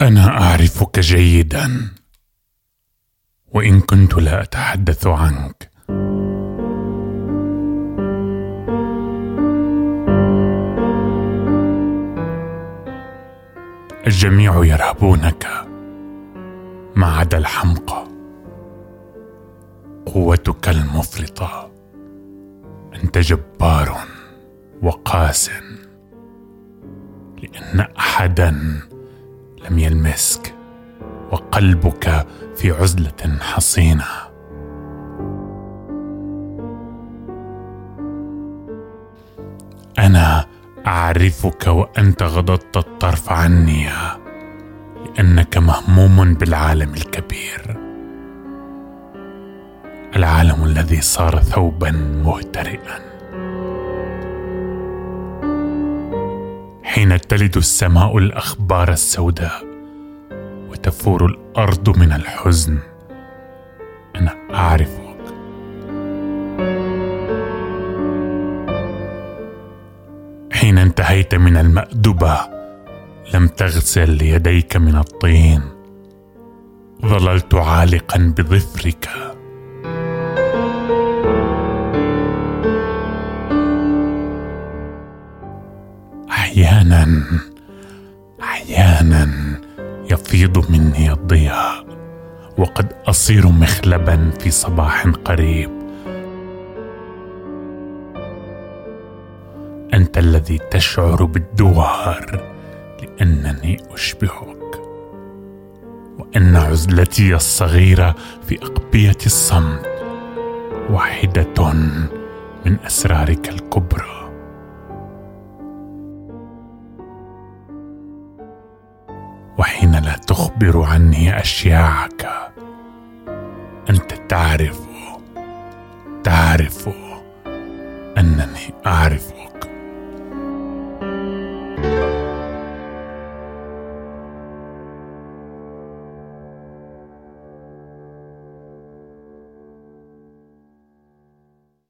أنا أعرفك جيدا وإن كنت لا أتحدث عنك. الجميع يرهبونك ما عدا الحمقى قوتك المفرطة. أنت جبار وقاس لأن احدا لم يلمسك وقلبك في عزلة حصينة. أنا أعرفك وأنت غضضت الطرف عني لأنك مهموم بالعالم الكبير. العالم الذي صار ثوبا مهترئا. حين تلد السماء الأخبار السوداء وتفور الأرض من الحزن. أنا أعرفك. حين انتهيت من المأدبة لم تغسل يديك من الطين. ظللت عالقا بظفرك. أحيانا أحيانا يفيض مني الضياء وقد أصير مخلبا في صباح قريب. أنت الذي تشعر بالدوار لأنني أشبهك وأن عزلتي الصغيرة في أقبية الصمت واحدة من أسرارك الكبرى. لا تخبر عني أشياعك. أنت تعرف تعرف أنني أعرفك.